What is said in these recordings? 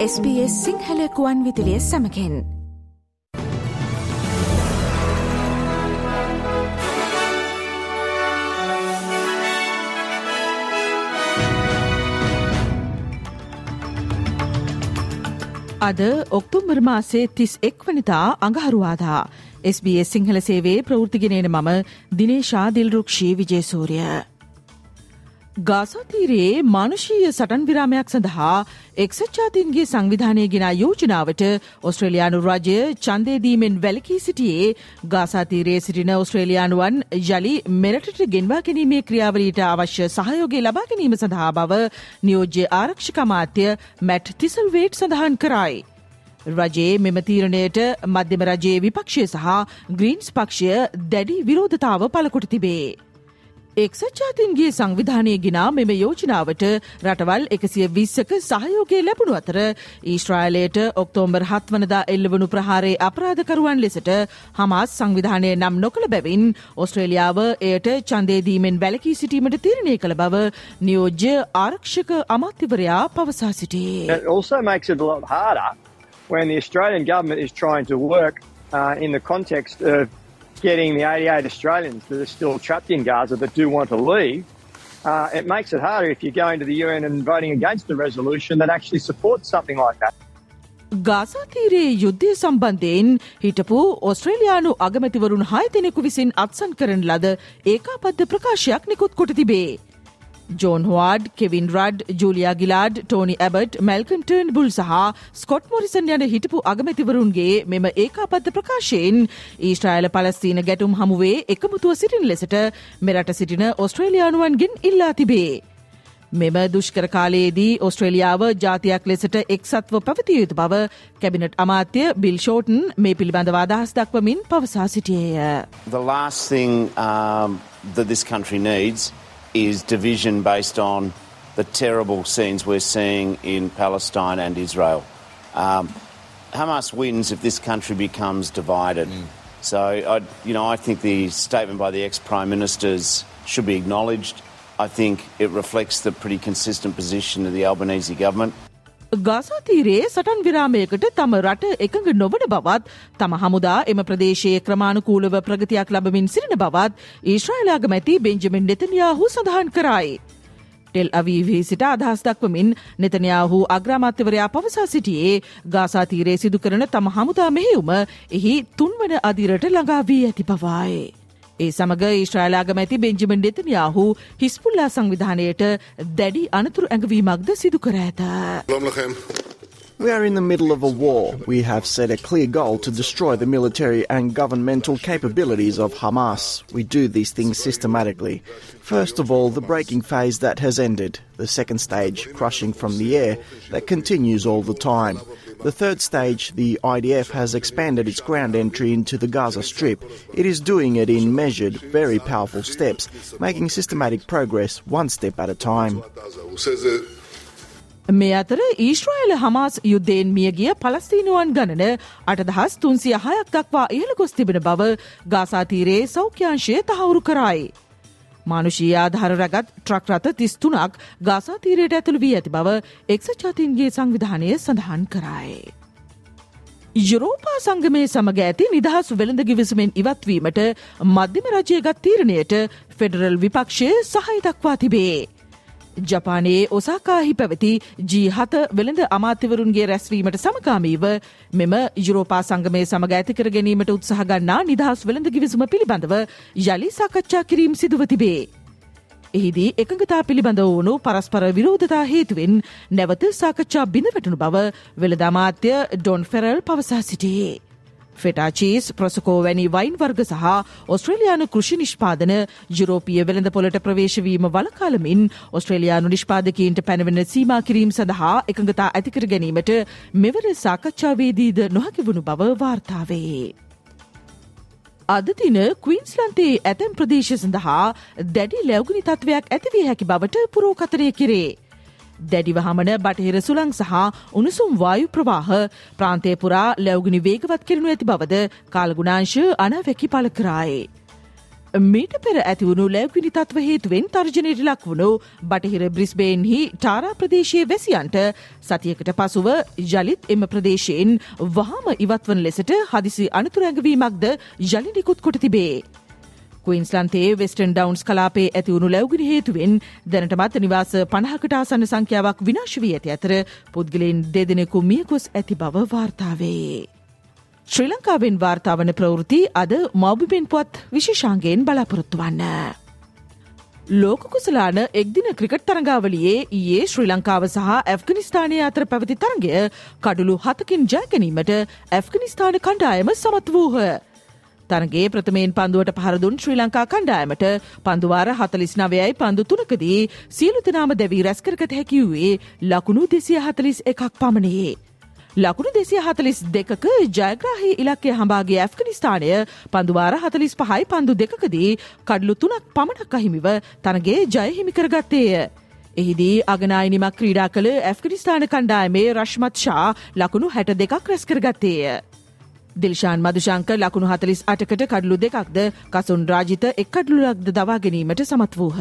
SBS සිංහලකුවන් විදිලිය සමකෙන් අද ඔක්තුම්බර් මාසේ තිස් එක්වනිතා අඟහරුවාදා SBS සිංහල සේවේ ප්‍රෘතිගෙනන මම දිනේශා දිල්රුක්ෂී විජේසූරිය. ගාසාතීරයේ මානුෂීය සටන් විරාමයක් සඳහා එක්සච්ඡාතින්ගේ සංවිධානය ගෙන යෝජනාවට ඔස්ට්‍රේලයානු රජය චන්දේදීමෙන් වැලකී සිටියේ ගාසාතීරයේ සිටින ඔස්ට්‍රේලයානුවන් යළි මෙරටට ගෙන්වා ගැනීමේ ක්‍රියාවලීට අවශ්‍ය සහයෝගේ ලබා ගැනීම සඳහා බව නියෝජ්‍ය ආරක්ෂිකමාත්‍ය මැට් තිසල්වේට් සඳහන් කරයි. රජයේ මෙම තීරණයට මධ්‍යම රජයේ විපක්ෂය සහ ග්‍රීන්ස් පක්ෂය දැඩි විරෝධතාව පලකොට තිබේ. එක්සත් ජාතින්ගේ සංවිධානය ගෙනා මෙම යෝජනාවට රටවල් එකසිය විස්සක සහයෝගය ලැබුණු අතර ඊශ්‍රායිලයට ඔක්තෝම්බර් හත්වනදා එල්ලවනු ප්‍රහාරේ අපරාධකරුවන් ලෙසට හමස් සංවිධානය නම් නොකළ බැවින් ඔස්ට්‍රේලියාව එයට චන්දේදීමෙන් වැලකී සිටීමට තිරණය කළ බව නියෝජ්‍ය ආරක්ෂක අමාත්‍යවරයා පවසා සිටේ. when the Australian government is trying to work uh, in the context of getting the 88 Australians that are still trapped in Gaza that do want to leave, uh, it makes it harder if you're going to the UN and voting against a resolution that actually supports something like that. Gaza තීරයේ යුද්ධය සම්බන්ධයෙන් හිටපු ඔස්ට්‍රේලයානු අගමැතිවරුන් හය දෙනෙකු විසින් අත්සන් කරන ලද ඒකාපද්ධ ප්‍රකාශයක් නිකුත් කොට තිබේ. John Howard Kevin Rudd Julia Gillard Tony Abbott Malcolm Turnbull සහ ස්කොට් මොරිසන් යන හිටපු අගමැතිවරුන්ගේ මෙම ඒකාපත්ත ප්‍රකාශයෙන් ඊශ්‍රායල පලස්තීන ගැටුම් හමුවේ එකමුතුව සිටින ලෙසට මෙරට සිටින ඔස්ට්‍රේලයානුවන්ගෙන් ඉල්ලා තිබේ. මෙම දුෂ්කර කාලයේදී ඔස්ට්‍රේලියාව ජාතියක් ලෙසට එක්සත්ව පැවතිය යුතු බව කැබිනට් අමාත්‍ය බිල් ෂෝටන් මේ පිළිබඳව අදහස් දක්වමින් පවසා සිටියේය. The last thing um, that this country needs is division based on the terrible scenes we're seeing in Palestine and Israel. Um, Hamas wins if this country becomes divided. Mm. So, I, you know, I think the statement by the ex-prime ministers should be acknowledged. I think it reflects the pretty consistent position of the Albanese government. Gaza තීරයේ සටන් විරාමයකට තම රට එකඟ නොවන බවත් තම හමුදා එම ප්‍රදේශයේ ක්‍රමාණුකූලව ප්‍රගතියක් ලබමින් සිරින බවත් ඊශ්‍රයිලාගමැති බෙන්ජමින් නෙතනයාහු සඳහන් කරයි. ටෙල් අවීවී සිට අදහස් දක්වමින් නෙතනයාහු අග්‍රාමාත්‍යවරයා පවසා සිටියේ ගාසාතීරයේ සිදු කරන තම හමුදා මෙහෙවුම එහි තුන්වන අදිරට ළඟා වී ඇති බවායි. ඒ සමග ඊශ්‍රායලාගමැති බෙන්ජිමන් ඩෙතනයාහු හිස්පුල්ලා සංවිධානයට දැඩි අනතුරු ඇඟවීමක්ද සිදු කර ඇත. We are in the middle of a war. We have set a clear goal to destroy the military and governmental capabilities of Hamas. We do these things systematically. First of all, the breaking phase that has ended. The second stage, crushing from the air, that continues all the time. The third stage, the IDF has expanded its ground entry into the Gaza Strip. It is doing it in measured, very powerful steps, making systematic progress one step at a time. මේ අතර Israel Hamas යුද්ධයෙන් මියගිය පලස්තීනුවන් ගණන අටදහස් තුන්සිය හයක් දක්වා ඉහළ ගොස් තිබෙන බව ගාසාතීරයේ සෞඛ්‍යංශය තහවුරු කරයි. මානුෂී ආධාර රැගත් ට්‍රක් රථ තිස්තුනක් ගාසා තීරයට ඇතුළු වී ඇති බව එක්සචාතින්ගේ සංවිධානය සඳහන් කරයි. යුරෝපා සංගමය සමග ඇති නිදහස් වෙළඳ ගිවිසුමෙන් ඉවත්වීමට මධ්‍යම රජයගත් තීරණයට ෆෙඩරල් විපක්ෂය සහහි දක්වා තිබේ. ජපානයේ ඔසාකාහි පැවති ජී හත වෙළඳ අමාත්‍යවරුන්ගේ රැස්වීමට සමකාමීව මෙම යුරෝපා සංගමය සමඟ ඇතිකර ගැනීමට උත්සාහගන්නා නිදහස් වෙළඳ ගිවිසුම පිළිබඳව යළි සාකච්ඡා කිරීම් සිදුව තිබේ. එහිදී එකඟතා පිළිබඳ වුණු පරස්පර විරෝධතා හේතුවෙන් නැවත සාකච්ඡා බිඳවැටුණු බව වෙළදාමාත්‍ය ඩොන් ෆෙරල් පවසා සිටියේ. ෆෙටාචීස් ප්‍රසකෝ වැනි වයින් වර්ග සහ ඔස්ට්‍රේලයානු කෘෂි නිෂ්පාදන යුරෝපිය වෙළඳ පොලට ප්‍රවේශවීම වලකාලමින් ඔස්ට්‍රේලයානු නිෂ්පාදකීන්ට පැනවෙන සීමා කිරීම් සඳහා එකඟතා ඇතිකර ගැනීමට මෙවර සාකච්ඡාවේදීද නොහැකිවුණු බව වාර්තාවේ. අද දින කවින්ස්ලන්තේ ඇතැම් ප්‍රදේශ සඳහා දැඩි ලැවගුණි තත්ත්වයක් ඇතිවිය හැකි බවට පුරෝකතරය කරේ. දැඩිව හමන බටහිර සුළං සහ උණුසුම් වායු ප්‍රවාහ ප්‍රාන්තය පුරා ලැවගුණි වේගවත් කරනු ඇති බවද කාලගුණාංශ අනවැකි පල කරායේ. මීට පෙර ඇතිවුණු ලැව්විනි තත්ව හේතුවෙන් තර්ජනයට ලක් වුණු බටහිර බ්‍රිස්බේන්හි ටාරා ප්‍රදේශයේ වැසියන්ට සතියකට පසුව ජලිත් එම ප්‍රදේශයෙන් වහම ඉවත්වන ලෙසට හදිසි අනතුරැඟවීමක්ද ජලිනිකුත් කොට තිබේ. ක්වීන්ස්ලන්තේ වෙස්ටන් ඩවන්ස් කලාපේ ඇතිවුණු ලැව්ගිරි හේතුවෙන් දැනටමත් නිවාස පණහකට ආසන්න සංඛ්‍යාවක් විනාශ වී ඇති අතර පුද්ගලෙන් දෙදෙනෙකු මියකුස් ඇති බව වාර්තාවේ. ශ්‍රී ලංකාවෙන් වාර්තාවන ප්‍රවෘති අද මවබිපෙන් පුවත් විශේෂාන්ගයෙන් බලාපොරොත්තු වන්න. ලෝකුසලාන එක්දින ක්‍රිකට් තරඟාවලියේ ඊයේ ශ්‍රී ලංකාව සහ ඇෆ්ගනිස්ථානය අතර පැවති තරගය කඩුළු හතකින් ජයගැනීමට ඇෆ්ගනිස්ථාන කණ්ඩායම සමත් වූහ. තරගේ ප්‍රථමයෙන් පන්දුවට පහරදුන් ශ්‍රී ලංකා කණ්ඩායමට පන්දුවාර හතලිස් නවයයි පන්දු තුනකදී සියලු දෙනාම දැවී රැස්කරගත හැකිවූයේ ලකුණු දෙසිය හතලිස් එකක් පමණයේ. ලකුණු දෙසිය හතලිස් දෙකක ජයග්‍රාහි ඉලක්කය හඹාගේ ඇෆ්ගනිස්ථානය පන්දුවාර හතලිස් පහයි පන්දු දෙකකදී කඩලු තුනක් පමණක් අහිමිව තනගේ ජයහිමි කරගත්තේය. එහිදී අගනායිනිමක් ක්‍රීඩා කළ ඇෆ්ගනිස්ථාන කණ්ඩායමේ රශ්මත් ශා ලකුණු හැට දෙකක් රැස්කරගත්තේය. දිල්ශාන් මදුශංක ලකුණු හතලිස් අටකට කඩලු දෙකක්ද කසුන් රාජිත එක් කඩලුලක්ද දවා ගැනීමට සමත් වූහ.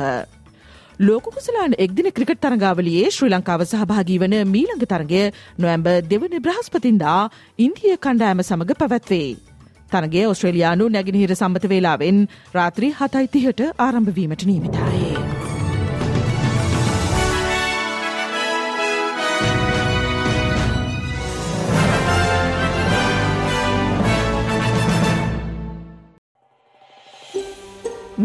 ලෝකුසලාන එක්දින ක්‍රිකට් තරගාවලියේ ශ්‍රී ලංකාව සහභාගී වන මීළඟ තරගය නොඇම්බ දෙවන බ්‍රහස්පතින්දා ඉන්දිය කණ්ඩෑම සමඟ පැවැත්වේ. තරගේ ඔස්ට්‍රේලයානු නැගිනිහිර සම්බත වේලාවෙන් රාත්‍රී හතයිතිහට ආරම්භවීමට නීමිතායේ.